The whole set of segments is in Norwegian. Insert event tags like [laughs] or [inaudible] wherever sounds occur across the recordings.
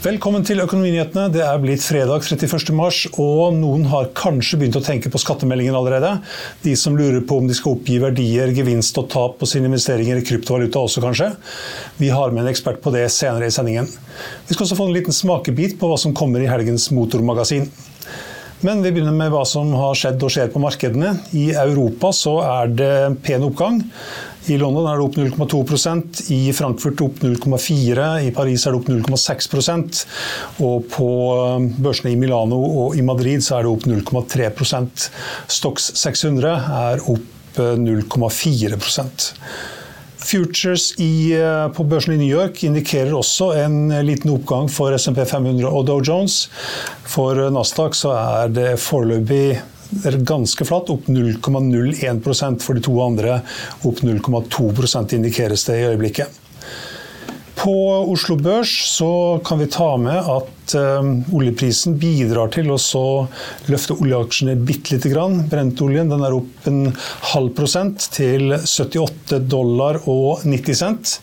Velkommen til Økonominyhetene. Det er blitt fredag 31. mars, og noen har kanskje begynt å tenke på skattemeldingen allerede. De som lurer på om de skal oppgi verdier, gevinst og tap på sine investeringer i kryptovaluta også, kanskje. Vi har med en ekspert på det senere i sendingen. Vi skal også få en liten smakebit på hva som kommer i helgens motormagasin. Men vi begynner med hva som har skjedd og skjer på markedene. I Europa så er det pen oppgang. I London er det opp 0,2% i Frankfurt opp 0,4 i Paris er det opp 0,6% og på um, børsene i Milano og i Madrid så er det opp 0,3% Stox 600 er opp 0,4 uh, Futures i, uh, på børsen i New York indikerer også en liten oppgang for SMP 500 og Dow Jones. For Nasdaq så er det foreløpig ganske flatt, opp 0,01% for de to andre. Opp 0,2% indikeres det i øyeblikket. På Oslo Børs så kan vi ta med at um, oljeprisen bidrar til å løfte oljeaksjene bitte lite grann. Brentoljen den er opp en halv prosent til 78 dollar og 90 cent.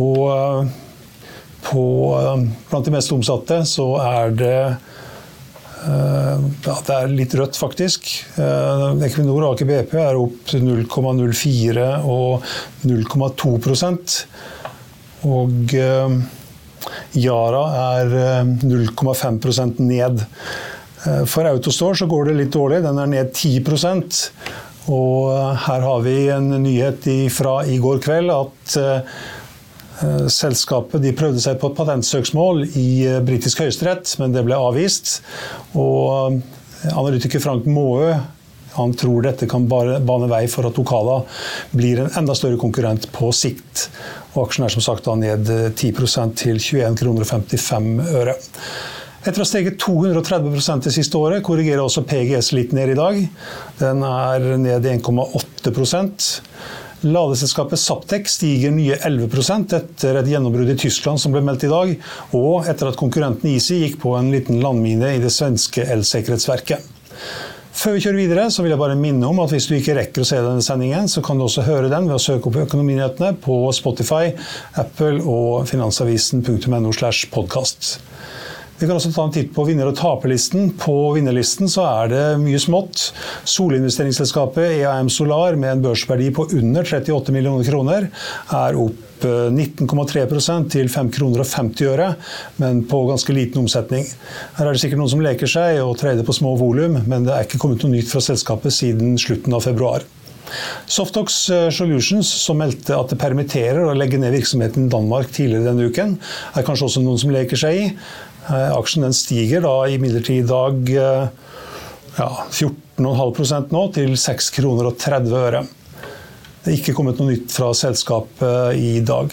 Og uh, på, uh, blant de mest omsatte så er det Eh, ja, det er litt rødt, faktisk. Eh, Equinor og Aker BP er opp 0,04 og 0,2 Og eh, Yara er 0,5% ned. For Autostore så går det litt dårlig. Den er ned 10% Og her har vi en nyhet fra i går kveld at Eh, selskapet de prøvde seg på et patentsøksmål i eh, britisk høyesterett, men det ble avvist. Og eh, analytiker Frank Maaø tror dette kan bane vei for at Okala blir en enda større konkurrent på sikt. Og aksjen er som sagt da ned 10% til 21 kroner 55 øre. Etter å ha steget 230% det siste året, korrigerer også PGS litt ned i dag. Den er ned 1,8 Ladeselskapet Saptek stiger nye 11% etter et gjennombrudd i Tyskland som ble meldt i dag, og etter at konkurrenten Easy gikk på en liten landmine i det svenske elsikkerhetsverket. Før vi kjører videre, så vil jeg bare minne om at hvis du ikke rekker å se denne sendingen, så kan du også høre den ved å søke opp Økonominyhetene på Spotify, Apple og finansavisen.no. slash podcast. Vi kan også ta en titt på vinner- og taperlisten. På vinnerlisten så er det mye smått. Solinvesteringsselskapet EAM Solar med en børsverdi på under 38 millioner kroner er opp 19,3 eh, til 5 kroner og 50 øre, men på ganske liten omsetning. Her er det sikkert noen som leker seg og trader på små volum, men det er ikke kommet noe nytt fra selskapet siden slutten av februar. Softox eh, Solutions, som meldte at det permitterer og legger ned virksomheten i Danmark tidligere denne uken, er kanskje også noen som leker seg i. Eh, aksjen den stiger da imidlertid i dag eh, ja, 14,5% nå, til 6 kroner og 30 øre. Det er ikke kommet noe nytt fra selskapet i dag.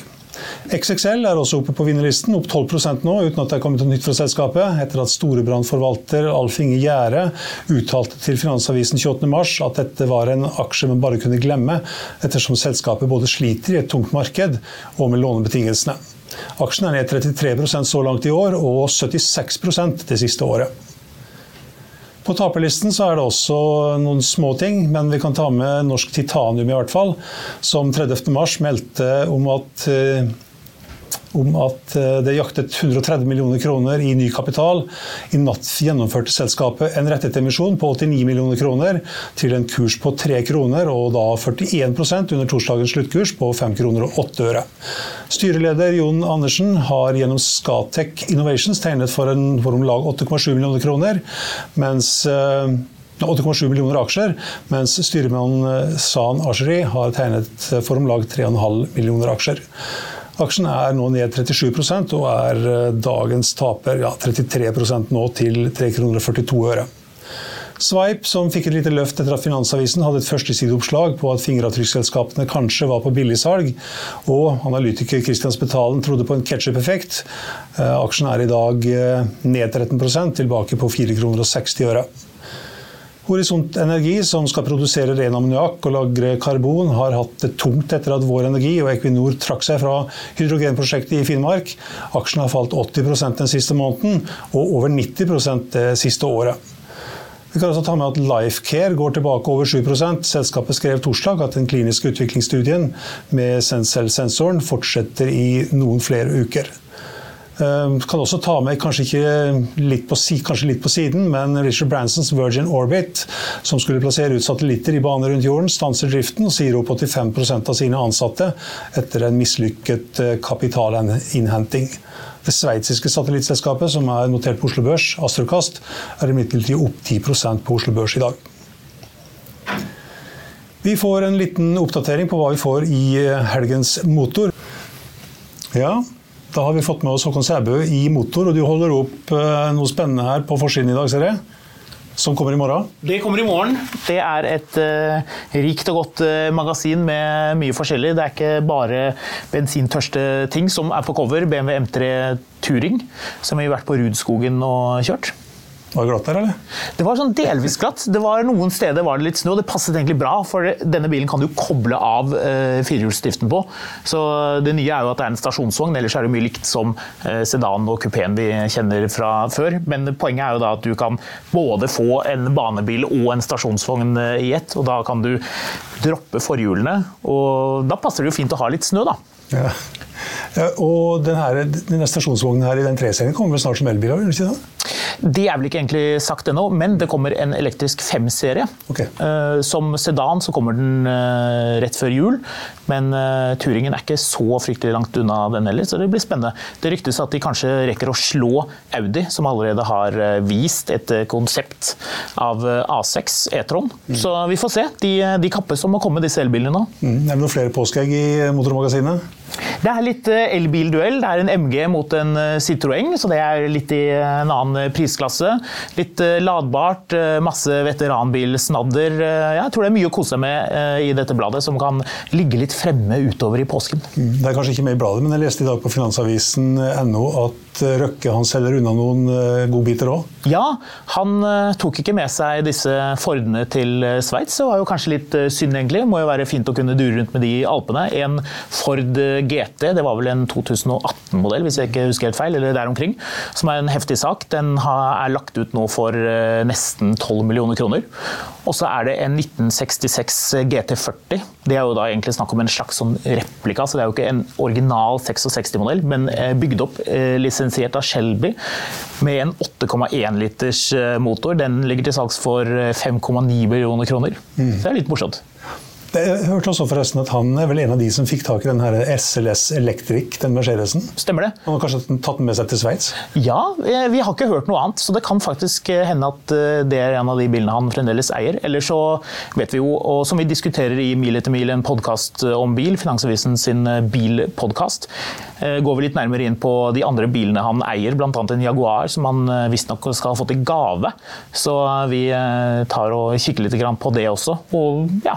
XXL er også oppe på vinnerlisten, opp 12% nå, uten at det er kommet noe nytt fra selskapet, etter at Storebrand-forvalter Alf Inge Gjære uttalte til Finansavisen 28.3 at dette var en aksje man bare kunne glemme, ettersom selskapet både sliter i et tungt marked og med lånebetingelsene. Aksjen er ned 33% så langt i år, og 76% det siste året. På taperlisten er det også noen små ting, men vi kan ta med Norsk Titanium i hvert fall, som 30.3 meldte om at eh, om at eh, det jaktet 130 millioner kroner i ny kapital. I natt gjennomførte selskapet en rettet emisjon på 89 millioner kroner til en kurs på 3 kroner, og da 41% under torsdagens sluttkurs på 5 kroner og 8 øre. Styreleder Jon Andersen har gjennom Scatec Innovations tegnet for, en, for om lag 8,7 millioner kroner, mens 8,7 millioner aksjer, mens styremann San Asheri har tegnet for om lag 3,5 millioner aksjer. Aksjen er nå ned 37 og er eh, dagens taper ja, 33% nå til 3,42 kroner. Sveip, som fikk et lite løft etter at Finansavisen hadde et førstesideoppslag på at fingeravtrykksselskapene kanskje var på billigsalg, og analytiker Christian Spetalen trodde på en ketsjup-effekt. Eh, aksjen er i dag eh, ned 13% tilbake på 4,60 kroner. Horisont Energi, som skal produsere ren ammoniakk og lagre karbon, har hatt det tungt etter at Vår Energi og Equinor trakk seg fra hydrogenprosjektet i Finnmark. Aksjen har falt 80% den siste måneden, og over 90% det siste året. Vi kan også ta med at Lifecare går tilbake over 7% Selskapet skrev torsdag at den kliniske utviklingsstudien med Sensel-sensoren fortsetter i noen flere uker. Ehm, kan også ta med, kanskje, litt på, kanskje litt på siden, men Richard Bransons Virgin Orbit, som skulle plassere ut satellitter i bane rundt jorden, stanser driften og sier opp 85% av sine ansatte etter en mislykket eh, kapitalinnhenting. Det sveitsiske satellittselskapet, som er notert på Oslo Børs, Astrokast, er imidlertid opp 10% på Oslo Børs i dag. Vi får en liten oppdatering på hva vi får i eh, helgens motor. Ja, da har vi fått med oss Håkon Sæbø i Motor, og du holder opp eh, noe spennende her på forsiden i dag, ser jeg. Som kommer i morgen? Det kommer i morgen. Det er et uh, rikt og godt uh, magasin med mye forskjellig. Det er ikke bare bensintørste ting som er på cover. BMW M3 Turing, som vi har vært på Rudskogen og kjørt. Var det glatt der, eller? Det var sånn delvis glatt. Det var Noen steder var det litt snø, og det passet egentlig bra, for denne bilen kan du koble av eh, firehjulsdriften på. Så det nye er jo at det er en stasjonsvogn, ellers er det mye likt som eh, sedan og kupeen vi kjenner fra før. Men poenget er jo da at du kan både få en banebil og en stasjonsvogn eh, i ett, og da kan du droppe forhjulene. Og da passer det jo fint å ha litt snø, da. Ja. ja og denne, denne stasjonsvognen her i den 3-serien kommer vel snart som elbil? Ikke? Det er vel ikke egentlig sagt ennå, men det kommer en elektrisk 5-serie. Okay. Uh, som sedan så kommer den uh, rett før jul, men uh, Turingen er ikke så fryktelig langt unna den heller, så det blir spennende. Det ryktes at de kanskje rekker å slå Audi, som allerede har vist et konsept av A6 E-tron. Mm. Så vi får se. De, de kappes om å komme, disse elbilene nå. Mm. Er det noen flere påskeegg i Motormagasinet? Det er litt elbilduell. Det er en MG mot en Citroën, så det er litt i en annen prisklasse. Litt eh, ladbart, eh, masse veteranbilsnadder. Eh, jeg tror det er mye å kose seg med i dette bladet, som kan ligge litt fremme utover i påsken. Mm, det er kanskje ikke med i bladet, men jeg leste i dag på finansavisen.no at Røkke han selger unna noen godbiter òg? Ja, han tok ikke med seg disse Fordene til Sveits. Det var jo kanskje litt synd, egentlig. Det må jo være fint å kunne dure rundt med de i Alpene. En Ford GT, det var vel en 2018-modell, hvis jeg ikke husker helt feil, eller der omkring, som er en heftig sak. Den er lagt ut nå for eh, nesten 12 millioner kroner. Og så er det en 1966 GT40. Det er jo da egentlig snakk om en slags sånn replika, så det er jo ikke en original 66-modell, men eh, bygd opp, eh, lisensiert av Shelby med en 8,1 liters motor. Den ligger til salgs for 5,9 millioner kroner. Mm. Det er litt morsomt. Jeg hørte også forresten at Han er vel en av de som fikk tak i den her SLS Electric, den Mercedesen? Stemmer det. Han har kanskje tatt den med seg til Sveits? Ja, eh, vi har ikke hørt noe annet. Så det kan faktisk eh, hende at eh, det er en av de bilene han fremdeles eier. Eller så vet vi jo, og som vi diskuterer i Mil etter mil, en podkast om bil, Finansavisen sin bilpodkast, går vi litt nærmere inn på de andre bilene han eier, bl.a. en Jaguar som han visstnok skal ha fått i gave. Så vi tar og kikker litt på det også. Og ja,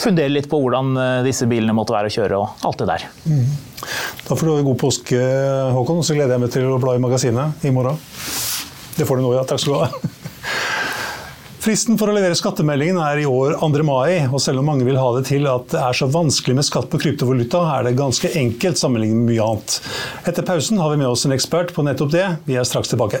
fundere litt på hvordan eh, disse bilene måtte være å kjøre og alt det der. Mm. Da får du ha god påske, Håkon, og så gleder jeg meg til å bla i magasinet i morgen. Det får du nå, ja. Takk skal du ha. [laughs] Fristen for å levere skattemeldingen er i år 2. mai, og selv om mange vil ha det til at det er så vanskelig med skatt på kryptovaluta, er det ganske enkelt sammenlignet med mye annet. Etter pausen har vi med oss en ekspert på nettopp det. Vi er straks tilbake.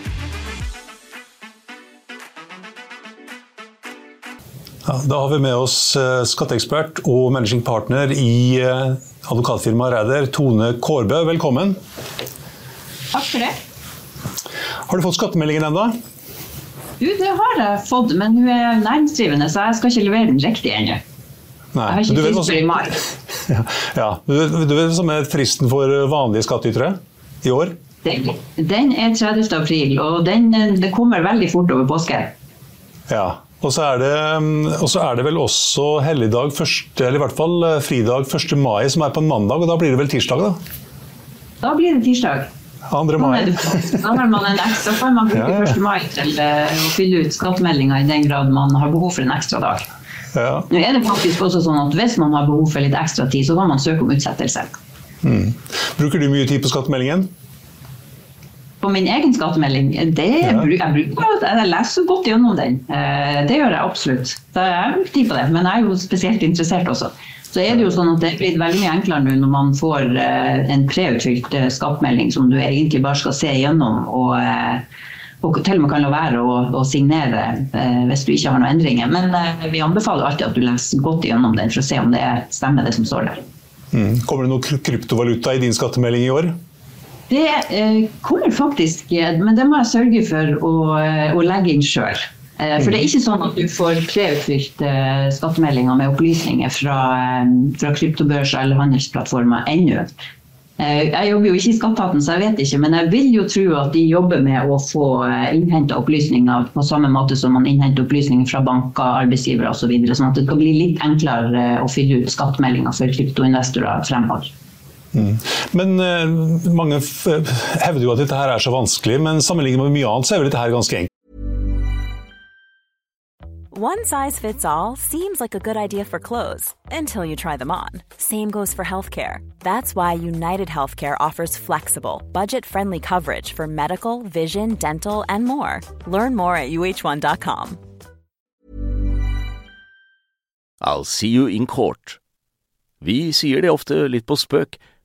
Ja, da har vi med oss eh, skatteekspert og managing partner i eh, advokatfirmaet Ræder, Tone Kårbø. Velkommen. Takk for det. Har du fått skattemeldingen ennå? Jo, det har jeg fått, men hun er næringsdrivende, så jeg skal ikke levere den riktig ennå. Jeg har ikke frist i mai. [laughs] Ja, ja. Du, vet, du vet hva som er fristen for vanlige skattytere i år? Den, den er 30. april, og den, det kommer veldig fort over påske. Ja, og så, er det, og så er det vel også helligdag, første, eller i hvert fall eh, fridag 1. mai, som er på en mandag. Og da blir det vel tirsdag, da? Da blir det tirsdag. 2. mai. Da har man en ekstra, får man bruke ja, ja. 1. mai til eh, å fylle ut skattemeldinga i den grad man har behov for en ekstra dag. Ja. Nå er det faktisk også sånn at Hvis man har behov for litt ekstra tid, så kan man søke om utsettelse. Mm. Bruker du mye tid på skattemeldingen? På min egen skattemelding, det ja. jeg bruker jeg leser godt gjennom den. Eh, det gjør jeg absolutt. Jeg jeg brukt tid på det, men jeg er jo spesielt interessert også. Så er det jo sånn at det er blitt veldig mye enklere nå når man får eh, en preutfylt eh, skattemelding som du egentlig bare skal se gjennom. og, og til og med kan la være å, å signere hvis du ikke har noen endringer. Men vi anbefaler alltid at du leser godt gjennom den for å se om det stemmer det som står der. Mm. Kommer det noe kryptovaluta i din skattemelding i år? Det eh, kommer faktisk, men det må jeg sørge for å, eh, å legge inn sjøl. Eh, for det er ikke sånn at du får preutfylt skattemeldinger med opplysninger fra, fra kryptobørser eller handelsplattformer ennå. Jeg jobber jo ikke i Skatteetaten, så jeg vet ikke, men jeg vil jo tro at de jobber med å få innhenta opplysninger på samme måte som man innhenter opplysninger fra banker, arbeidsgivere osv. Så videre, sånn at det skal bli litt enklere å fylle ut skattemeldinger for kryptoinvestorer fremover. Mm. Men uh, mange hevder jo at dette her er så vanskelig, men sammenlignet med mye annet så er jo dette her ganske enkelt. One size fits all seems like a good idea for clothes until you try them on. Same goes for healthcare. That's why United Healthcare offers flexible, budget-friendly coverage for medical, vision, dental, and more. Learn more at uh1.com. I'll see you in court. Vi sier det ofte litt på spøk,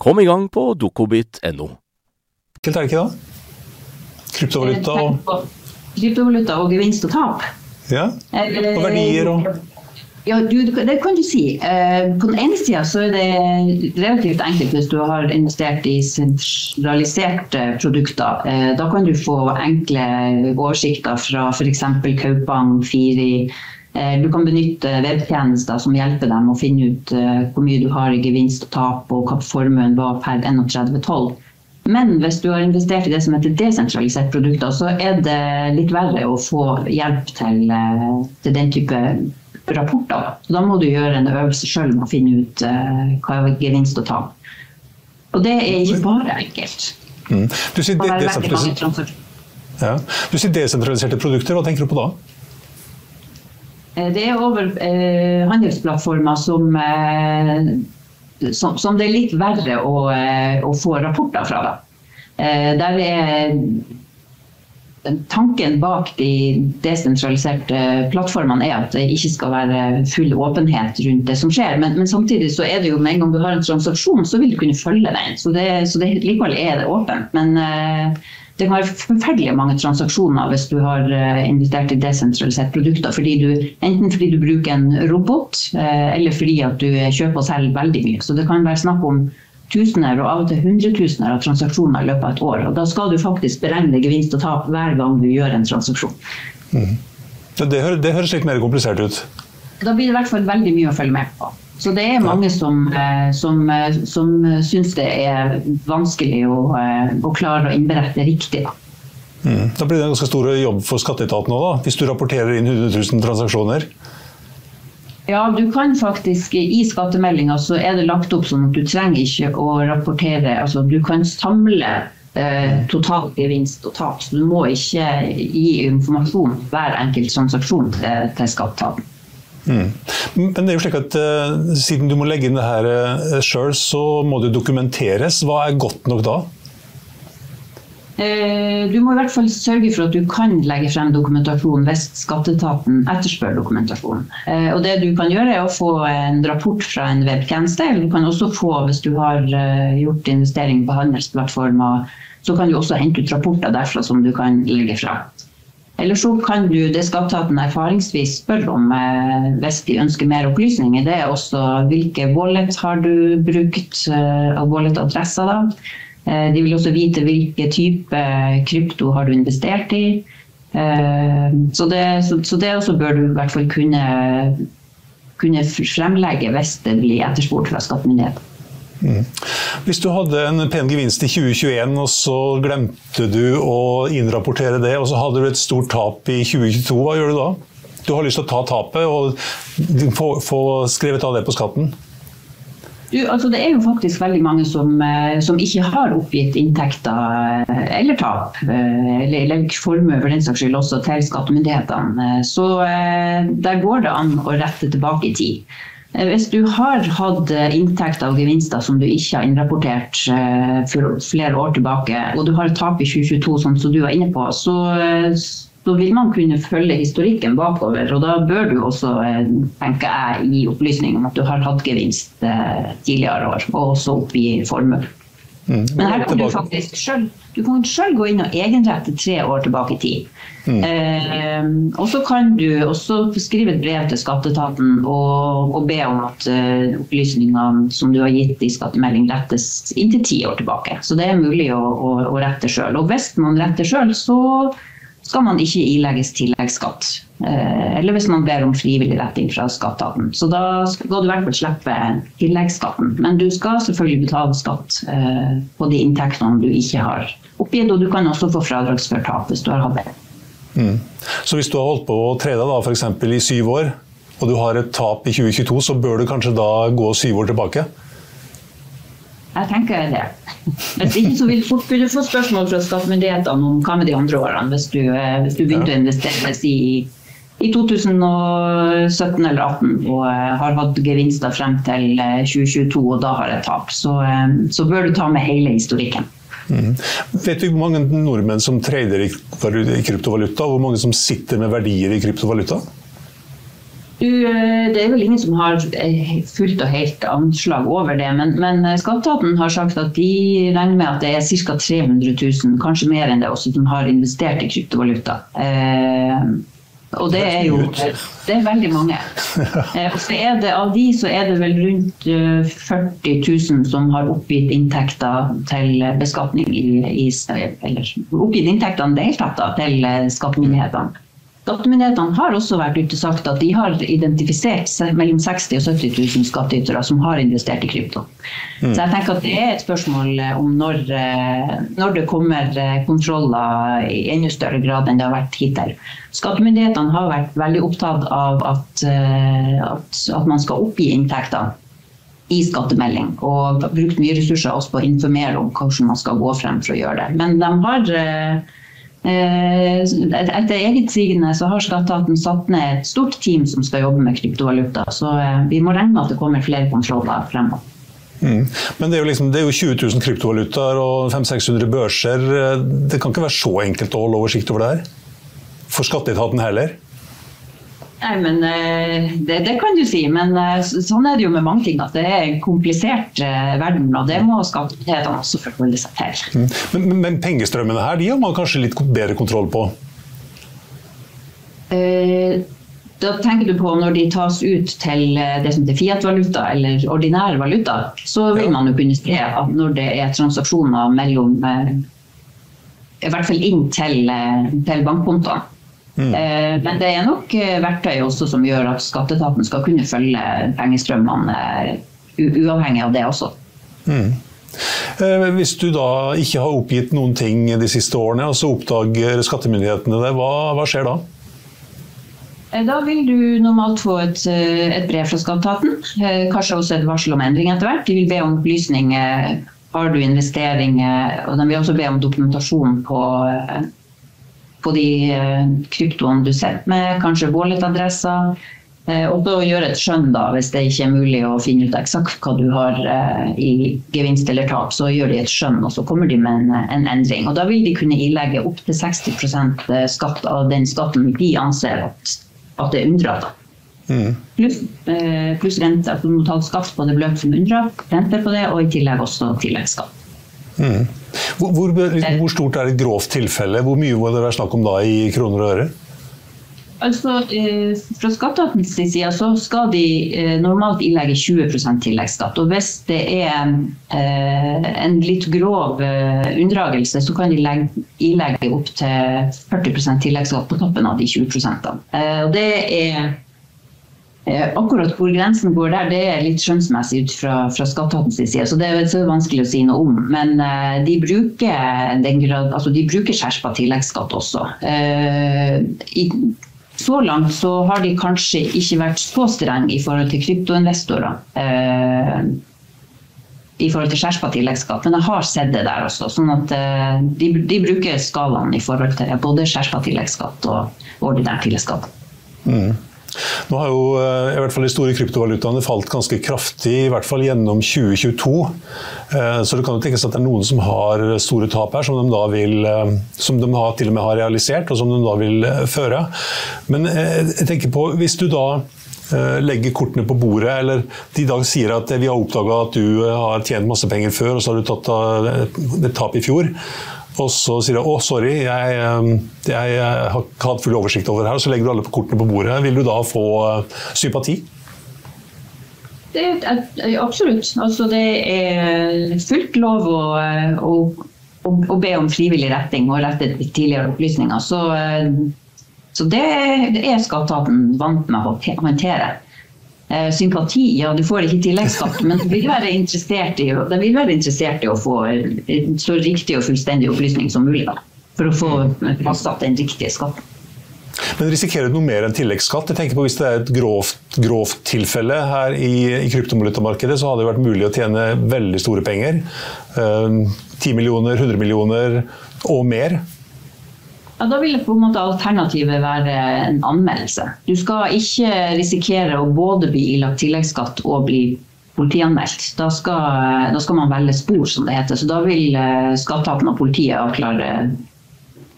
Kom i gang på dokobit.no. Enkelt er det ikke da? Kryptovaluta og Kryptovaluta og gevinst og tap. Ja, og verdier og ja, du, det kan du si. Eh, på den ene sida så er det relativt enkelt hvis du har investert i sentraliserte produkter. Eh, da kan du få enkle oversikter fra f.eks. Kaupang, Firi, Eh, du kan benytte webtjenester som hjelper dem å finne ut eh, hvor mye du har i gevinst og tap, og hva formuen var per 31.12. Men hvis du har investert i det som heter desentraliserte produkter, så er det litt verre å få hjelp til, eh, til den type rapporter. Så da må du gjøre en øvelse sjøl med å finne ut hva er gevinst og tap. Og det er ikke bare enkelt. Mm. Du, sier de, ja. desentraliserte produkter, hva tenker du på da? Eh, det er over eh, handelsplattformer som, eh, som, som, det er litt verre å, eh, å få rapporter fra. Da. Eh, der er Tanken bak de desentraliserte plattformene er at det ikke skal være full åpenhet rundt det som skjer. Men, men samtidig så er det jo med en gang du har en transaksjon, så vil du kunne følge den. Så, det, så det, likevel er det åpent. Men uh, det kan være forferdelig mange transaksjoner hvis du har uh, investert i desentraliserte produkter. Fordi du, enten fordi du bruker en robot, uh, eller fordi at du kjøper og selger veldig mye. Så det kan være snakk om tusener og av og til hundretusener av transaksjoner i løpet av et år. Og da skal du faktisk beregne gevinst og tap hver gang du gjør en transaksjon. Mm. Det, det høres litt mer komplisert ut? Da blir det i hvert fall veldig mye å følge med på. Så det er mange som, eh, som, eh, som syns det er vanskelig å, eh, å, klare å innberette riktig. Da. Mm. da blir det en ganske stor jobb for skatteetaten òg, hvis du rapporterer inn 100 000 transaksjoner? Ja, du kan faktisk I skattemeldinga så er det lagt opp sånn at du trenger ikke å rapportere. altså Du kan samle eh, total gevinst og tap. Så du må ikke gi informasjon hver enkelt transaksjon til, til skatteetaten. Mm. Men det er jo slik at uh, siden du må legge inn det her uh, sjøl, så må det dokumenteres. Hva er godt nok da? Eh, du må i hvert fall sørge for at du kan legge frem dokumentasjon hvis skatteetaten etterspør dokumentasjon. Eh, og det du kan gjøre er å få en rapport fra en webtjeneste, eller du kan også få, hvis du har eh, gjort investering på handelsplattformer, så kan du også hente ut rapporter derfra som du kan legge frem. Eller så kan du det skatteetaten erfaringsvis spør om hvis de ønsker mer opplysninger. Det er også hvilke wallet har du brukt, og wallet-adresser. da. Eh, de vil også vite hvilke type krypto har du investert i. Eh, så det, så det også bør du i hvert fall kunne, kunne fremlegge hvis det blir etterspurt fra skattemyndighetene. Mm. Hvis du hadde en pen gevinst i 2021, og så glemte du å innrapportere det, og så hadde du et stort tap i 2022, hva gjør du da? Du har lyst til å ta tapet og få, få skrevet av det på skatten? Du, altså det er jo faktisk veldig mange som, eh, som ikke har oppgitt inntekter eh, eller tap, eh, eller, eller formue for den saks skyld også til skattemyndighetene. Så der går det an å rette tilbake i tid. Hvis du har hatt inntekter og gevinster som du ikke har innrapportert for flere år tilbake, og du har et tap i 2022, sånn som du var inne på, så så vil man kunne følge historikken bakover. Og da bør du også, eh, tenker jeg, gi opplysning om at du har hatt gevinst eh, tidligere år, og også oppgi formue. Mm. Men her kan du faktisk selv, du kan selv gå inn og egenrette tre år tilbake i tid. Mm. Eh, og så kan du også skrive et brev til skatteetaten og, og be om at uh, opplysningene som du har gitt i skattemelding rettes inntil ti år tilbake. Så det er mulig å, å, å rette sjøl. Og hvis man retter sjøl, så skal man ikke ilegges tilleggsskatt. Eh, eller hvis man ber om frivillig retting fra skatteetaten. Så da skal du i hvert fall slippe tilleggsskatten. Men du skal selvfølgelig betale skatt eh, på de inntektene du ikke har oppgitt, og du kan også få fradragsført tap hvis du har hatt det. Mm. Så hvis du har holdt på å tre deg f.eks. i syv år, og du har et tap i 2022, så bør du kanskje da gå syv år tilbake? Jeg tenker det. [laughs] Hvis ikke så vil fort få spørsmål fra skattemyndighetene om hva med de andre årene, hvis du, eh, hvis du begynte å investere i, i 2017 eller 2018 og eh, har hatt gevinster frem til 2022 eh, og da har et tap, så, så bør du ta med hele historikken. Mm. Vet du hvor mange nordmenn som trader i kryptovaluta, og hvor mange som sitter med verdier i kryptovaluta? Du, eh, det er vel ingen som har eh, fullt og helt anslag over det. Men, men eh, Skatteetaten har sagt at de regner med at det er ca. 300 000, kanskje mer enn det også, som har investert i kryptovaluta. Eh, og det er jo det er veldig mange. [laughs] Eh, så er det, Av de så er det vel rundt 40 000 som har oppgitt inntekter til beskatning i, i Eller oppgitt inntektene i det hele tatt til skattemyndighetene. Skattemyndighetene har også vært ute og sagt at de har identifisert mellom 60 og 70 000 skattytere som har investert i krypto. Mm. Så jeg tenker at det er et spørsmål om når, eh, når, det kommer eh, kontroller i enda større grad enn det har vært hittil. Skattemyndighetene har vært veldig opptatt av at, eh, at, at man skal oppgi inntekter i skattemelding, og brukt mye ressurser også på å informere om hvordan man skal gå frem for å gjøre det. Men de har Eh, etter eget sigende så har skatteetaten satt ned et stort team som skal jobbe med kryptovaluta. Så eh, vi må regne med at det kommer flere kontroller fremover. Mm. Men det er, jo liksom, det er jo 20 000 kryptovalutaer og 500-600 børser. Det kan ikke være så enkelt å holde oversikt over det her? For skatteetaten heller? Nei, men eh, det, det, kan du si. Men eh, sånn er det jo med mange ting. At det er en komplisert eh, verden, og det må skattemyndighetene også forholde seg til. Men, Men, men, pengestrømmene her, de har man kanskje litt bedre kontroll på? Da tenker du på når de tas ut til det som heter Fiat-valuta eller ordinær valuta, så vil man jo kunne se at når det er transaksjoner mellom I hvert fall inn til, til bankkontoene Mm. Eh, men det er nok eh, verktøy også som gjør at skatteetaten skal kunne følge pengestrømmene eh, uavhengig av det også. Mm. Hvis du da ikke har oppgitt noen ting de siste årene, og så oppdager skattemyndighetene det, hva, hva, skjer da? Da vil du normalt få et, et brev fra skatteetaten, kanskje også et varsel om endring etter hvert. De vil be om opplysninger, har du investeringer, og de vil også be om dokumentasjon på på de eh, kryptoene du sitter med, kanskje wallet-adresser. Eh, og da gjøre et skjønn da, hvis det ikke er mulig å finne ut eksakt hva du har eh, i gevinst eller tap. Så gjør de et skjønn, og så kommer de med en, en endring. Og da vil de kunne ilegge opptil 60% skatt av den skatten de anser at, at det er unndratt. Mm. Pluss plus rente. at du må ta skatt på det beløpet som er unndratt, renter på det, og i tillegg også tilleggsskatt. Mm. Hvor, hvor, hvor, stort er et grovt tilfelle? Hvor mye må det være snakk om da i kroner og øre? Altså, eh, Fra skatteetatens side så skal de eh, normalt ilegge 20% tilleggsskatt. Og hvis det er eh, en litt grov unndragelse, så kan de legge, ilegge opptil 40% tilleggsskatt på toppen av de 20 Og Det er akkurat hvor grensen går der, det er litt skjønnsmessig ut fra, fra skatteetatens side. Så det er så vanskelig å si noe om. Men uh, de bruker, grad, altså de bruker skjerpa tilleggsskatt også. Uh, i, så langt så har de kanskje ikke vært så strenge i forhold til kryptoinvestorer. Uh, i forhold til skjerpa tilleggsskatt, men jeg har sett det der også. sånn at de, de bruker skalaen i forhold til både skjerpa tilleggsskatt og ordinær tilleggsskatt. Mm. Nå har jo eh, i hvert fall de store kryptovalutaene falt ganske kraftig, i hvert fall gjennom 2022. Eh, så det kan jo tenkes at det er noen som har store tap her, som de da vil eh, som de til og med har realisert, og som de da vil føre. Men jeg tenker på, hvis du da legger kortene på bordet, eller de da sier at vi har oppdaga at du har tjent masse penger før, og så har du tatt et tap i fjor. Og så sier du å, sorry, jeg, jeg, jeg, har ikke hatt full oversikt over det her. Og så legger du alle kortene på bordet. Vil du da få uh, sympati? Det er, absolutt. Altså, det er fullt lov å, å, å, be om frivillig retting og rette tidligere opplysninger. Så, så det, det er skatteetaten vant med å håndtere. Eh, sympati. Ja, du får ikke tilleggsskatt, men du vil være interessert i, vil være interessert i å få så riktig og fullstendig opplysning som mulig. For å få fastsatt den riktige skatten. Men risikerer du noe mer enn tilleggsskatt? Jeg tenker på Hvis det er et grovt, grovt tilfelle her i, i kryptovalutamarkedet, så hadde det vært mulig å tjene veldig store penger. Eh, 10 millioner, 100 millioner og mer. Ja, Da vil på en måte alternativet være en anmeldelse. Du skal ikke risikere å både bli ilagt tilleggsskatt og bli politianmeldt. Da skal, da skal, man velge spor, som det heter. Så da vil uh, skatteetaten og politiet avklare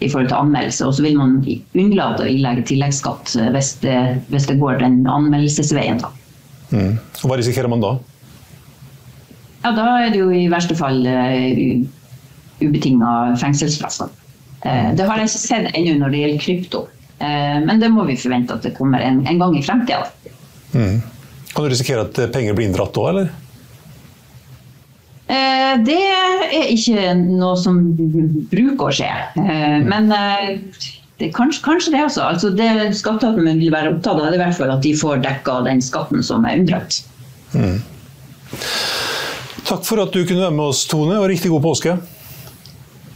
i forhold til anmeldelse. Og så vil man unnlate å ilegge tilleggsskatt eh, hvis det, hvis det går den anmeldelsesveien. Da. Mm. Og hva risikerer man da? Ja, Da er det jo i verste fall uh, ubetinga fengselsstraff. Eh, det har jeg ikke sett ennå når det gjelder krypto, eh, men det må vi forvente at det kommer en, en gang i fremtida. Mm. Kan du risikere at penger blir inndratt da, eller? Eh, det er ikke noe som bruker å skje. Men det, kanskje, kanskje, det også. Altså det Skatteetaten vil være opptatt av, det er i hvert fall at de får dekka den skatten som er unndratt. Mm. Takk for at du kunne være med oss, Tone, og riktig god påske.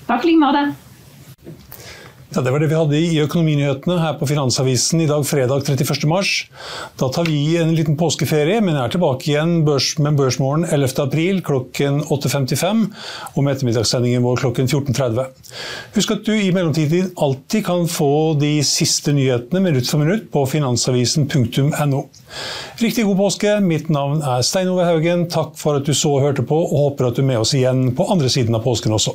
Takk i like måte. Ja, Det var det vi hadde i Økonominyhetene her på Finansavisen i dag fredag 31. mars. Da tar vi en liten påskeferie, men er tilbake igjen børs, med Børsmorgen 11. april klokken 8.55 og med ettermiddagssendingen vår klokken 14.30. Husk at du i mellomtiden alltid kan få de siste nyhetene minutt for minutt på finansavisen.no. Riktig god påske. Mitt navn er Stein Ove Haugen. Takk for at du så og hørte på, og håper at du er med oss igjen på andre siden av påsken også.